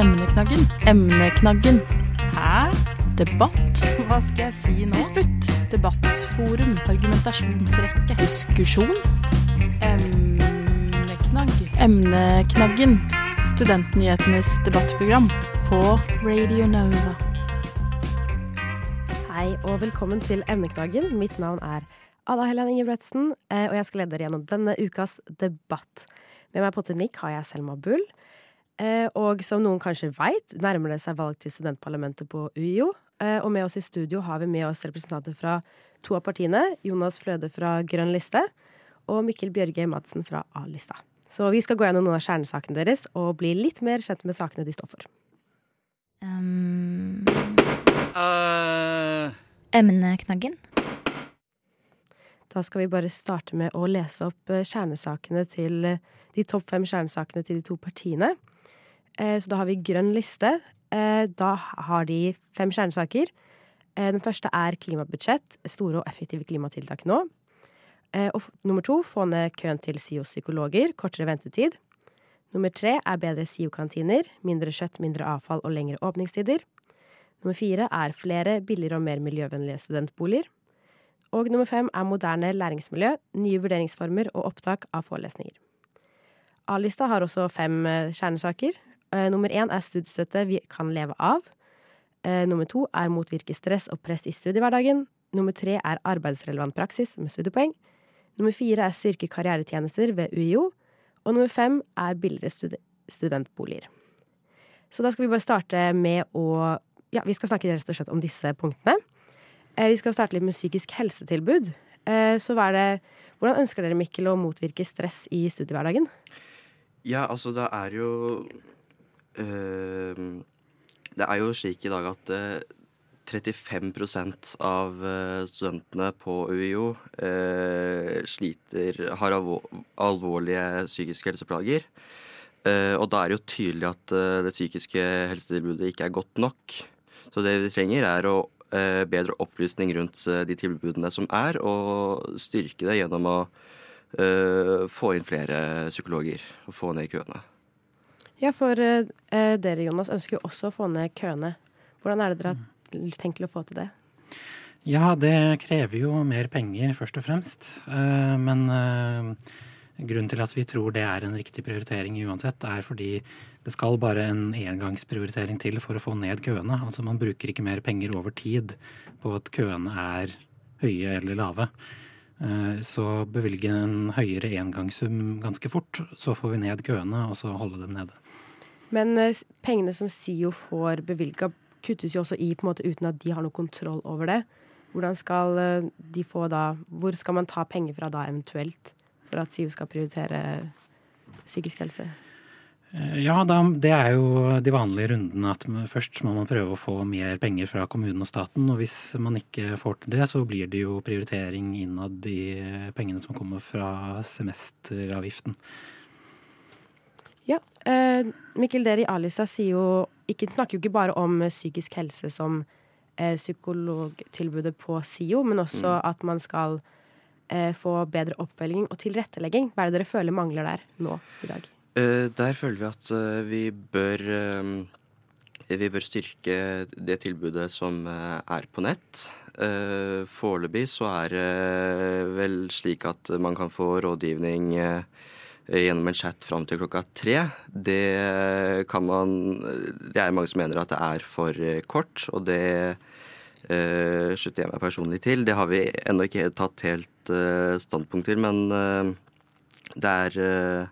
Emneknaggen. Emneknaggen. Hæ? Debatt. Hva skal jeg si nå? Disputt. Debattforum. Argumentasjonsrekke. Diskusjon. Emneknagg. Emneknaggen. Studentnyhetenes debattprogram på Radio Nova. Hei og velkommen til Emneknaggen. Mitt navn er Ada Helland Ingebretsen, eh, og jeg skal lede dere gjennom denne ukas debatt. Med meg på teknikk har jeg Selma Bull. Eh, Og som noen kanskje veit, nærmer det seg valg til studentparlamentet på UiO. Eh, Og med oss i studio har vi med oss representanter fra to av partiene. Jonas Fløde fra Grønn liste og Mikkel Bjørge Madsen fra A-lista. Så vi skal gå gjennom noen av kjernesakene deres og bli litt mer kjent med sakene de står for. Um, uh. emneknaggen. Da skal vi bare starte med å lese opp kjernesakene til de topp fem kjernesakene til de to partiene. Eh, Så da har vi grønn liste. Eh, Da har de fem kjernesaker. Eh, Den første er klimabudsjett. Store og effektive klimatiltak nå. Og nummer to få ned køen til SIO-psykologer. Kortere ventetid. Nummer tre er bedre SIO-kantiner. Mindre kjøtt, mindre avfall og lengre åpningstider. Nummer fire er flere, billigere og mer miljøvennlige studentboliger. Og nummer fem er moderne læringsmiljø, nye vurderingsformer og opptak av forelesninger. A-lista har også fem kjernesaker. Eh, nummer én er studiestøtte vi kan leve av. Eh, nummer to er motvirke stress og press i studiehverdagen. Nummer tre er arbeidsrelevant praksis med studiepoeng. Nummer fire er styrke karrieretjenester ved UiO. Og nummer fem er billigere stud studentboliger. Så da skal vi bare starte med å Ja, vi skal snakke rett og slett om disse punktene. Eh, Vi skal starte litt med psykisk helsetilbud. Så hva er det, hvordan ønsker dere, Mikkel, å motvirke stress i studiehverdagen? ja, altså, det er jo Det er jo slik i dag at eh, 35 av eh, studentene på UiO eh, sliter Har alvor, alvorlige psykiske helseplager. Eh, og da er det jo tydelig at eh, det psykiske helsetilbudet ikke er godt nok. Så det vi trenger, er å eh, bedre opplysning rundt eh, de tilbudene som er, og styrke det gjennom å eh, få inn flere psykologer og få ned køene. Ja, for eh, dere, Jonas, ønsker jo også å få ned køene. Hvordan er det dere har tenkt å få til det? Ja, det krever jo mer penger, først og fremst. Eh, Men eh, grunnen til at vi tror det er en riktig prioritering uansett, er fordi det skal bare en engangsprioritering til for å få ned køene. Altså man bruker ikke mer penger over tid på at køene er høye eller lave. Eh, Så bevilge en høyere engangssum ganske fort, så får vi ned køene, og så holde dem nede. Men eh, pengene som SIO får bevilga, kuttes jo også i på en måte uten at de har noe kontroll over det. Hvordan skal eh, de få da Hvor skal man ta penger fra da eventuelt for at SIO skal prioritere psykisk helse? Eh, Ja, det er jo de vanlige rundene at først må man prøve å få mer penger fra kommunen og staten. Og hvis man ikke får til det, så blir det jo prioritering innad i eh, pengene som kommer fra semesteravgiften. Ja. Eh, Mikkel, dere i A-lista sier jo ikke, snakker jo ikke bare om eh, psykisk helse som eh, psykologtilbudet på SIO, men også at man skal eh, få bedre oppfølging og tilrettelegging. Hva er det dere føler mangler der nå i dag? Eh, der føler vi at eh, vi bør vi bør styrke det tilbudet som er på nett. Foreløpig så er det vel slik at man kan få rådgivning gjennom en chat fram til klokka tre. Det kan man Det er mange som mener at det er for eh, kort, og det uh, slutter jeg meg personlig til. Det har vi ennå ikke tatt helt uh, standpunkt til, men uh, det er eh,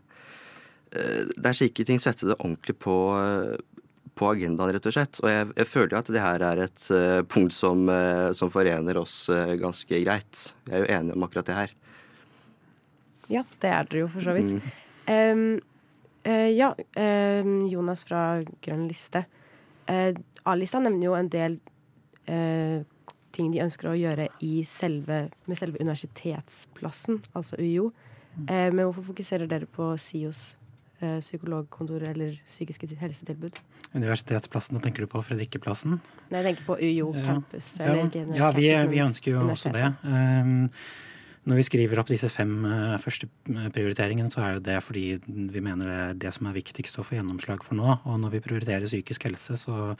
eh, det er slike ting sette det ordentlig på, eh, på agendaen, rett og slett. Og jeg, jeg føler at det her er et eh, punkt som, eh, som forener oss eh, ganske greit. Jeg er jo enig om akkurat det her. Ja, det er dere jo for så vidt. Mm. Um, uh, ja, um, Jonas fra Grønn liste. Uh, A-lista nevner jo en del uh, ting de ønsker å gjøre i selve, med selve universitetsplassen, altså UiO. Eh, men hvorfor fokuserer dere på SIOs eh, psykologkontor eller psykiske helsetilbud? Universitetsplassen, da tenker du på Fredrikkeplassen? Nei, jeg tenker på UiO Ja. campus. Ja, Eller ja vi, campus, vi ønsker jo også det. Um, Når vi skriver opp disse fem første prioriteringene, så er jo det fordi vi mener det er det som er viktigst å få gjennomslag for nå. Og når vi prioriterer psykisk helse, så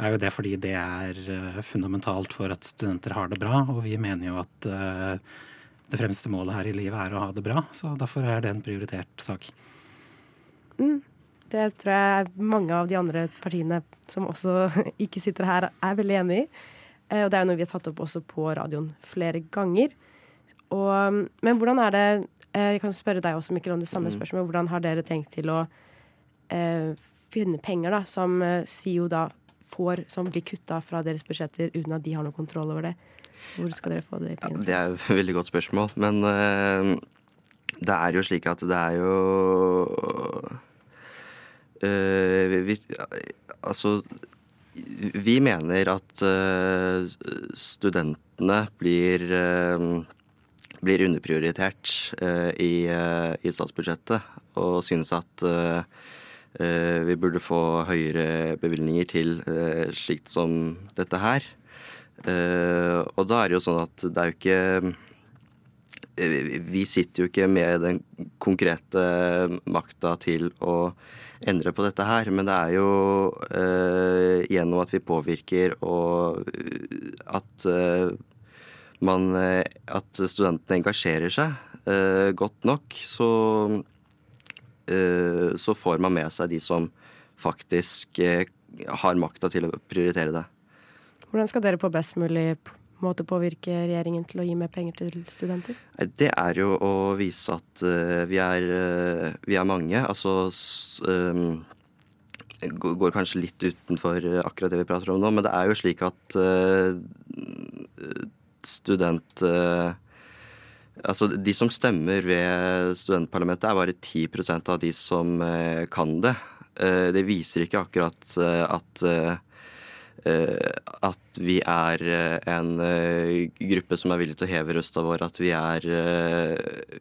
er jo det fordi det er fundamentalt for at studenter har det bra. Og vi mener jo at det fremste målet her i livet er å ha det bra. Så derfor er det en prioritert sak. Mm. Det tror jeg mange av de andre partiene som også ikke sitter her, er veldig enig i. Eh, og det er jo noe vi har tatt opp også på radioen flere ganger. Og, men hvordan er det eh, Jeg kan spørre deg også, Mikkel, om det samme mm. spørsmålet. Hvordan har dere tenkt til å eh, finne penger da, som eh, SIO da får, som blir kutta fra deres budsjetter uten at de har noe kontroll over det? Hvor skal dere få de pengene? Ja, det er et veldig godt spørsmål. Men eh, det er jo slik at det er jo uh, vi, Altså vi mener at uh, studentene blir, blir underprioritert i, i, statsbudsjettet, og synes at vi burde få høyere bevilgninger til slikt som dette her. Og da er det jo sånn at det er jo ikke eh, Vi sitter jo ikke med den konkrete makta til å endre på dette her, men det er jo gjennom at vi påvirker og at man At studentene engasjerer seg godt nok, så så får man med seg de som faktisk har makta til å prioritere det. Hvordan skal dere på best mulig måte påvirke regjeringen til å gi mer penger til studenter? Det er jo å vise at uh, vi, er, uh, vi, er, mange. Altså um, går kanskje litt utenfor akkurat det vi prater om nå, men det er jo slik at uh, student... Altså, De som stemmer ved studentparlamentet, er bare 10% av de som kan det. Det viser ikke akkurat at Eh, at vi er eh, en eh, gruppe som er villig til å heve røsta vår, at vi er,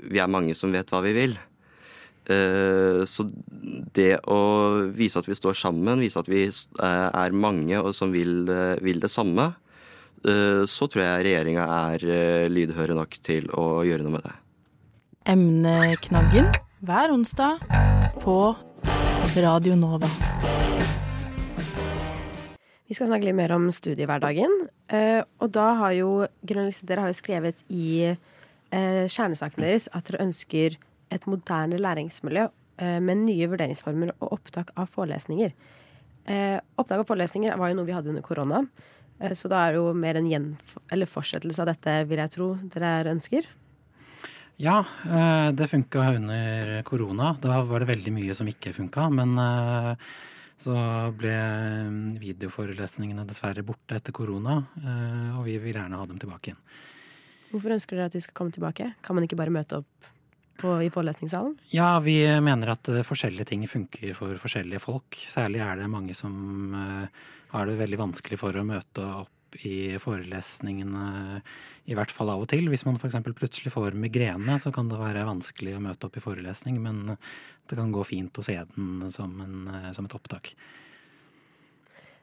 vi er mange som vet hva vi vil. Så det å vise at vi står sammen, vise at vi er mange og som vil, vil det samme, så tror jeg regjeringa er lydhøre nok til å gjøre noe med det. Emneknaggen hver onsdag på Radio Nova. Vi skal snakke litt mer om studiehverdagen. Uh, og da har jo dere har jo skrevet i kjernesaken deres at dere ønsker et moderne læringsmiljø med nye vurderingsformer og opptak av forelesninger. opptak av forelesninger var jo noe vi hadde under korona. Så da er det jo mer en fortsettelse av dette, vil jeg tro, dere ønsker? Ja, det funka under korona. Da var det veldig mye som ikke funka. Men så ble mm, videoforelesningene dessverre borte etter korona, eh, og vi vil gjerne ha dem tilbake igjen. Hvorfor ønsker dere at de skal komme tilbake? Kan man ikke bare møte opp på, i forelesningssalen? Ja, vi mener at eh, forskjellige ting funker for forskjellige folk. Særlig er det mange som uh, har det veldig vanskelig for å møte opp i forelesningene, i hvert fall av og til. Hvis man f.eks. plutselig får migrene, så kan det være vanskelig å møte opp i forelesning, men det kan gå fint å se den som, en, som et opptak.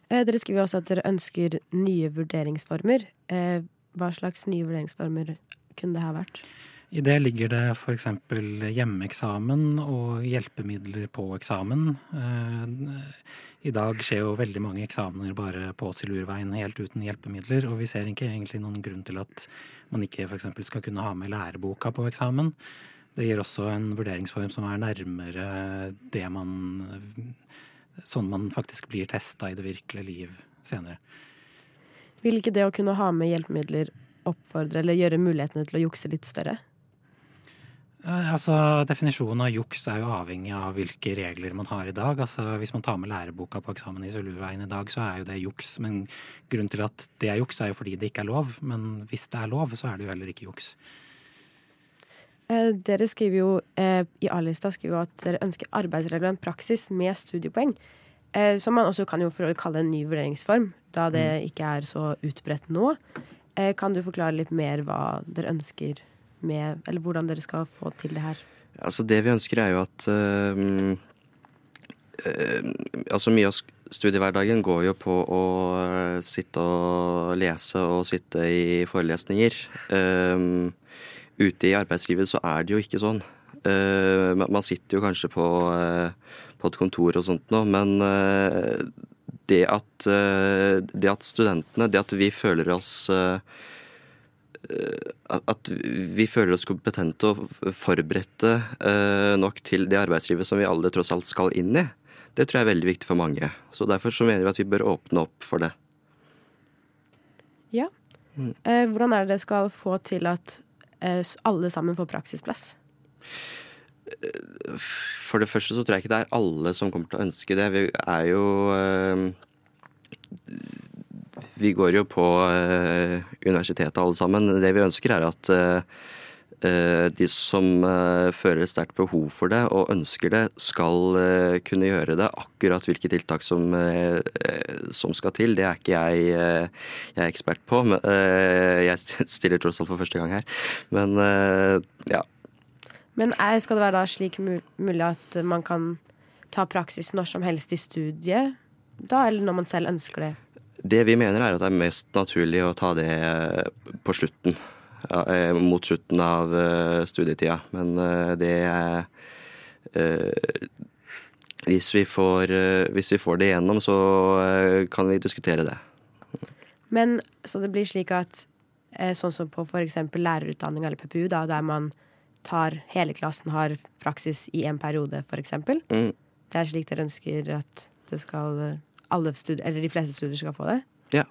Eh, dere skriver også at dere ønsker nye vurderingsformer. Eh, hva slags nye vurderingsformer kunne det ha vært? I det ligger det f.eks. hjemmeeksamen og hjelpemidler på eksamen. Eh, I dag skjer jo veldig mange eksamener bare på Silurveien helt uten hjelpemidler, og vi ser ikke egentlig noen grunn til at man ikke f.eks. skal kunne ha med læreboka på eksamen. Det gir også en vurderingsform som er nærmere det man Sånn man faktisk blir testa i det virkelige liv senere. Vil ikke det å kunne ha med hjelpemidler oppfordre eller gjøre mulighetene til å jukse litt større? Eh, altså, Definisjonen av juks er jo avhengig av hvilke regler man har i dag. Altså, Hvis man tar med læreboka på eksamen i Sølvveien i dag, så er jo det juks. Men grunnen til at det er juks, er jo fordi det ikke er lov. Men hvis det er lov, så er det jo heller ikke juks. Eh, dere skriver jo eh, i A-lista skriver jo at dere ønsker arbeidsrelevant praksis med studiepoeng. Eh, som man også kan jo kalle en ny vurderingsform, da det mm. ikke er så utbredt nå. Eh, kan du forklare litt mer hva dere ønsker? Med Eller hvordan dere skal få til det her? Altså Det vi ønsker, er jo at uh, uh, Altså Mye av studiehverdagen går jo på å sitte og lese og sitte i forelesninger. Uh, ute i arbeidslivet så er det jo ikke sånn. Uh, man sitter jo kanskje på, uh, på, et kontor og sånt nå, men det, at, det at studentene, det at vi føler oss at vi føler oss kompetente og forberedte nok til det arbeidslivet som vi alle tross alt skal inn i, det tror jeg er veldig viktig for mange. Så Derfor så mener vi at vi bør åpne opp for det. Ja. Mm. Hvordan er det det skal få til at alle sammen får praksisplass? For det første så tror jeg ikke det er alle som kommer til å ønske det. Vi er jo eh, Vi går jo på eh, universitetet alle sammen. Det vi ønsker er at eh, de som føler et sterkt behov for det og ønsker det, skal kunne gjøre det. Akkurat hvilke tiltak som, som skal til, det er ikke jeg, jeg er ekspert på. Men, Jeg stiller tross alt for første gang her. Men ja, men skal det være da slik mulig at man kan ta praksis når som helst i studiet, da, eller når man selv ønsker det? Det vi mener er at det er mest naturlig å ta det på slutten. Eh, mot slutten av eh, studietida. Men eh, det er hvis vi, får, hvis vi får det igjennom, så kan vi diskutere det. Men så det blir slik at sånn som på f.eks. lærerutdanning eller PPU, da, der man tar hele klassen har praksis i en periode, f.eks. Mm. Det er slik dere ønsker at det skal alle studier, eller de fleste studier skal få det? Ja.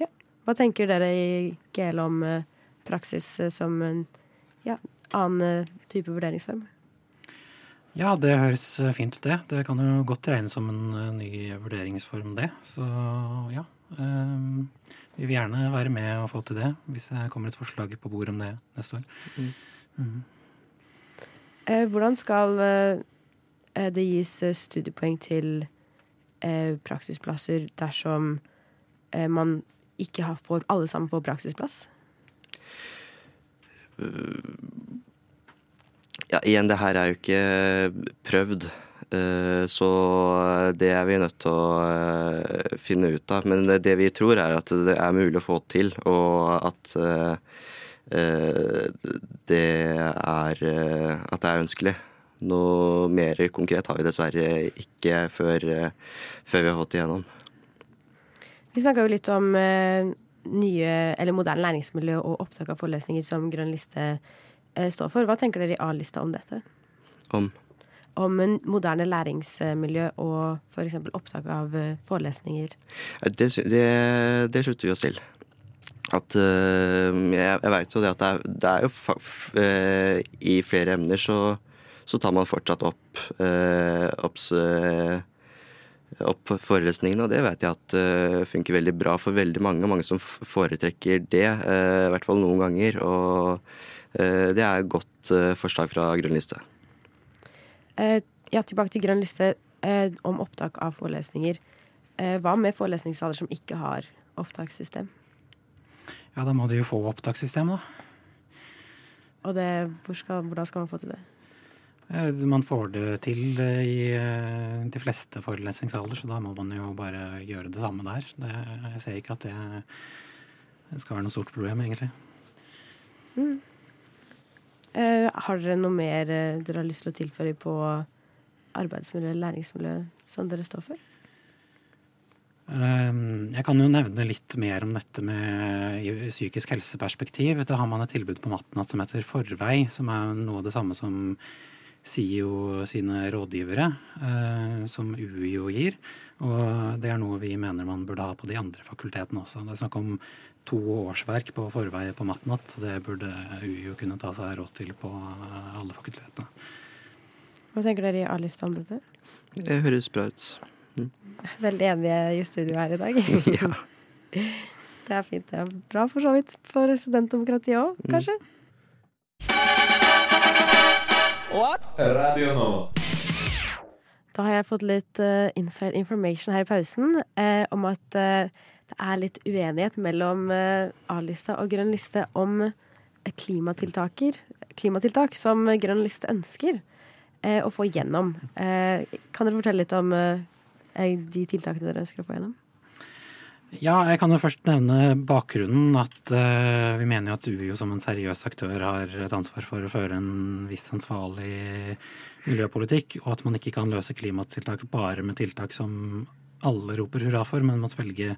ja. Hva tenker dere i GL om uh, praksis uh, som en ja, annen uh, type vurderingsform? Ja, det høres fint ut, det. Det kan jo godt regnes som en ny vurderingsform, det. Så ja. Um, vi vil gjerne være med og få til det, hvis det kommer et forslag på bordet om det neste år. Mm. Mm. Eh, hvordan skal eh, det gis eh, studiepoeng til praksisplasser dersom man ikke får alle sammen får praksisplass? Ja, igjen, det her er jo ikke prøvd. Så det er vi nødt til å finne ut av. Men det vi tror er at det er mulig å få til, og at Eh, det er eh, at det er ønskelig. Noe mer konkret har vi dessverre ikke før, eh, før vi har fått igjennom. Vi snakka jo litt om nye, eller moderne læringsmiljø og opptak av forelesninger som Grønn liste står for. Hva tenker dere i A-lista om dette? Om? Om en moderne læringsmiljø og f.eks. opptak av forelesninger. Det, det, det slutter vi oss til at Jeg, jeg veit jo det at det er, det er jo uh, I flere emner så, så, tar man fortsatt opp, uh, opps, opp forelesningene, og det vet jeg at funker veldig bra for veldig mange. Mange som foretrekker det, i hvert fall noen ganger. Og det er et godt forslag fra Grønn liste. ja, tilbake til Grønn liste om opptak av forelesninger. hva med forelesningssaler som ikke har opptakssystem? Ja, da må de jo få opptakssystem, da. Og det, hvor skal, hvordan skal man få til det? Man får det til i eh, de fleste forelesningssaler, så da må man jo bare gjøre det samme der. Det, jeg ser ikke at det skal være noe stort problem, egentlig. Mm. Uh, har dere noe mer eh, dere har lyst til å tilføre på arbeidsmiljø eller læringsmiljø som dere står for? Ehm, jeg kan jo nevne litt mer om dette med psykisk helseperspektiv. Da har man et tilbud på Matnatt som heter Forvei, som er noe av det samme som SIO sine rådgivere, eh, som UiO gir. Og det er noe vi mener man burde ha på de andre fakultetene også. Det er snakk om to årsverk på Forvei på Matnatt, så det burde UiO kunne ta seg råd til på alle fakultetene. Hva tenker dere i A-lista om dette? Det høres bra ut. Veldig enige i studio her i dag. ja. Det er fint. Det er bra for så vidt for studentdemokratiet òg, mm. What? Radio nå. Da har jeg fått litt uh, inside information her i pausen uh, om at uh, det er litt uenighet mellom A-lista og Grønn liste om klimatiltak som Grønn liste ønsker å få gjennom. kan dere fortelle litt om de tiltakene dere ønsker å få gjennom? Ja, jeg kan jo først nevne bakgrunnen. At uh, vi mener jo at UiO som en seriøs aktør har et ansvar for å føre en viss ansvarlig miljøpolitikk, og at man ikke kan løse klimatiltak bare med tiltak som alle roper hurra for, men må svelge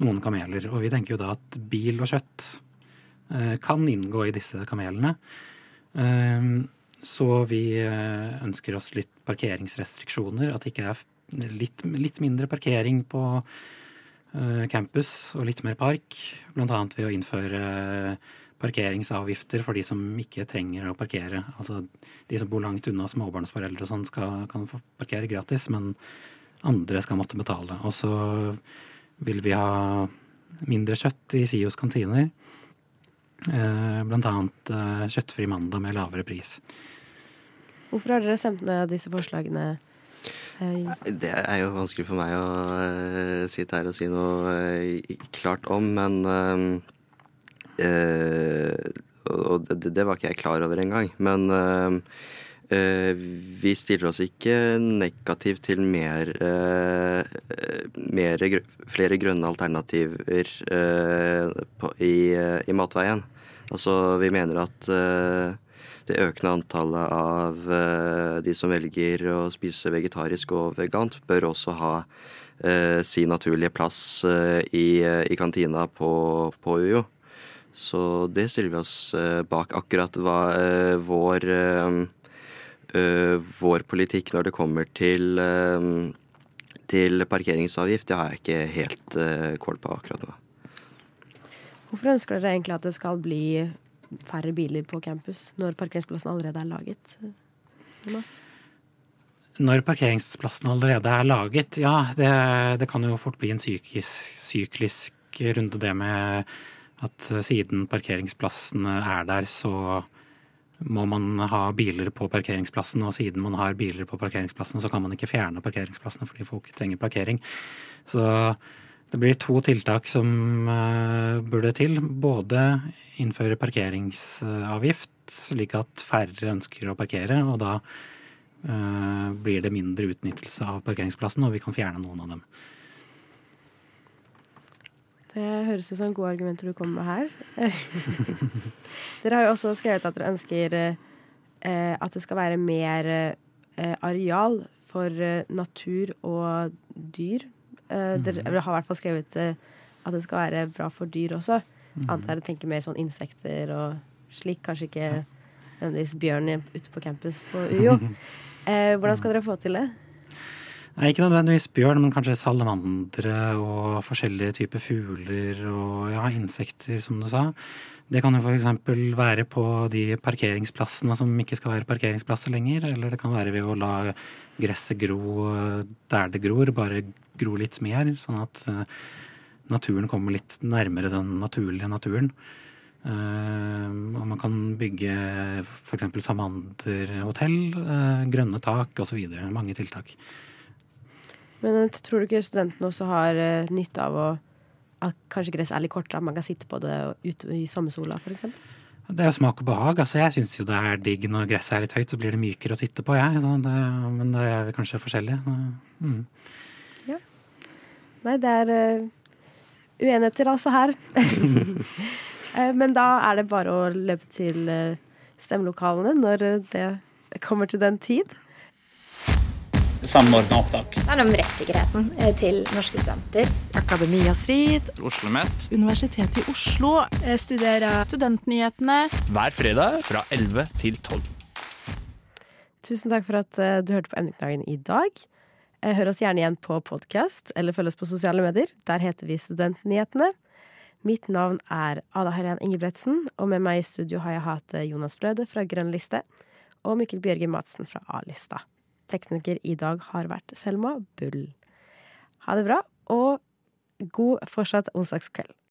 noen kameler. Og vi tenker jo da at bil og kjøtt uh, kan inngå i disse kamelene. Uh, så vi ønsker oss litt parkeringsrestriksjoner. At det ikke er litt, litt mindre parkering på campus og litt mer park. Bl.a. ved å innføre parkeringsavgifter for de som ikke trenger å parkere. Altså de som bor langt unna småbarnsforeldre og sånn, kan få parkere gratis, men andre skal måtte betale. Og så vil vi ha mindre kjøtt i SIOs kantiner. Eh, blant annet eh, kjøttfri mandag med lavere pris. Hvorfor har dere sendt ned disse forslagene? Det er jo vanskelig for meg å uh, sitte her og si noe uh, klart om, men uh, Og det, det, var ikke jeg klar over engang. Men vi stiller oss ikke negativt til mer, mer flere grønne alternativer på, i, i, matveien. Altså, vi mener at det økende antallet av uh, de som velger å spise vegetarisk og vegant, bør også ha uh, sin naturlige plass uh, i, i, kantina på, på UiO. Så det stiller vi oss bak. Akkurat hva vår, vår politikk når det kommer til, til parkeringsavgift, det har jeg ikke helt kål på akkurat nå. Hvorfor ønsker dere egentlig at det skal bli færre biler på campus når parkeringsplassen allerede er laget? Når parkeringsplassen allerede er laget, ja, det, det kan jo fort bli en psykisk, syklisk runde, det med at siden parkeringsplassene er der, så må man ha biler på parkeringsplassen, og siden man har biler på parkeringsplassen, så kan man ikke fjerne parkeringsplassene fordi folk trenger parkering. Så det blir to tiltak som uh, burde til. Både innføre parkeringsavgift, slik at færre ønsker å parkere. Og da uh, blir det mindre utnyttelse av parkeringsplassen, og vi kan fjerne noen av dem. Det høres ut som gode argumenter du kommer med her. dere har jo også skrevet at dere ønsker eh, at det skal være mer areal for natur og dyr Uh, dere har i hvert fall skrevet uh, at det skal være bra for dyr også. Mm. Antar jeg tenker mer sånn insekter og slik. Kanskje ikke nødvendigvis bjørn ute på campus på UiO. Uh, hvordan skal dere få til det? Nei, Ikke nødvendigvis bjørn, men kanskje salamandere og forskjellige typer fugler og ja, insekter, som du sa. Det kan jo f.eks. være på de parkeringsplassene som ikke skal være parkeringsplasser lenger. Eller det kan være ved å la gresset gro der det gror, bare gro litt mer. Sånn at uh, naturen kommer litt nærmere den naturlige naturen. Uh, og man kan bygge f.eks. samanderhotell, uh, grønne tak osv. Mange tiltak. Men tror du ikke studentene også har nytte av å at kanskje gresset er litt kortere, at man kan sitte på det ute i sommersola f.eks.? Det er jo smak og behag. altså Jeg syns jo det er digg når gresset er litt høyt, så blir det mykere å sitte på, jeg. Det, men der er vi kanskje forskjellige. Mm. Nei, det er uh, uenigheter altså her. uh, men da er det bare å løpe til uh, stemmelokalene når det kommer til den tid samordna opptak. Det er om rettssikkerheten eh, til norske studenter. Akademia Strid. OsloMet. Universitetet i Oslo. Jeg studerer Studentnyhetene. Hver fredag fra 11 til 12. Tusen takk for at du hørte på Emneknaggen i dag. Uh, hør oss gjerne igjen på podkast, eller følg oss på sosiale medier. Der heter vi Studentnyhetene. Mitt navn er Ada Helen Ingebretsen, og med meg i studio har jeg hatt Jonas Brøde fra Grønn liste og Mikkel Bjørge Madsen fra A-lista. Tekniker i dag har vært Selma Bull. Ha det bra, og god fortsatt onsdagskveld.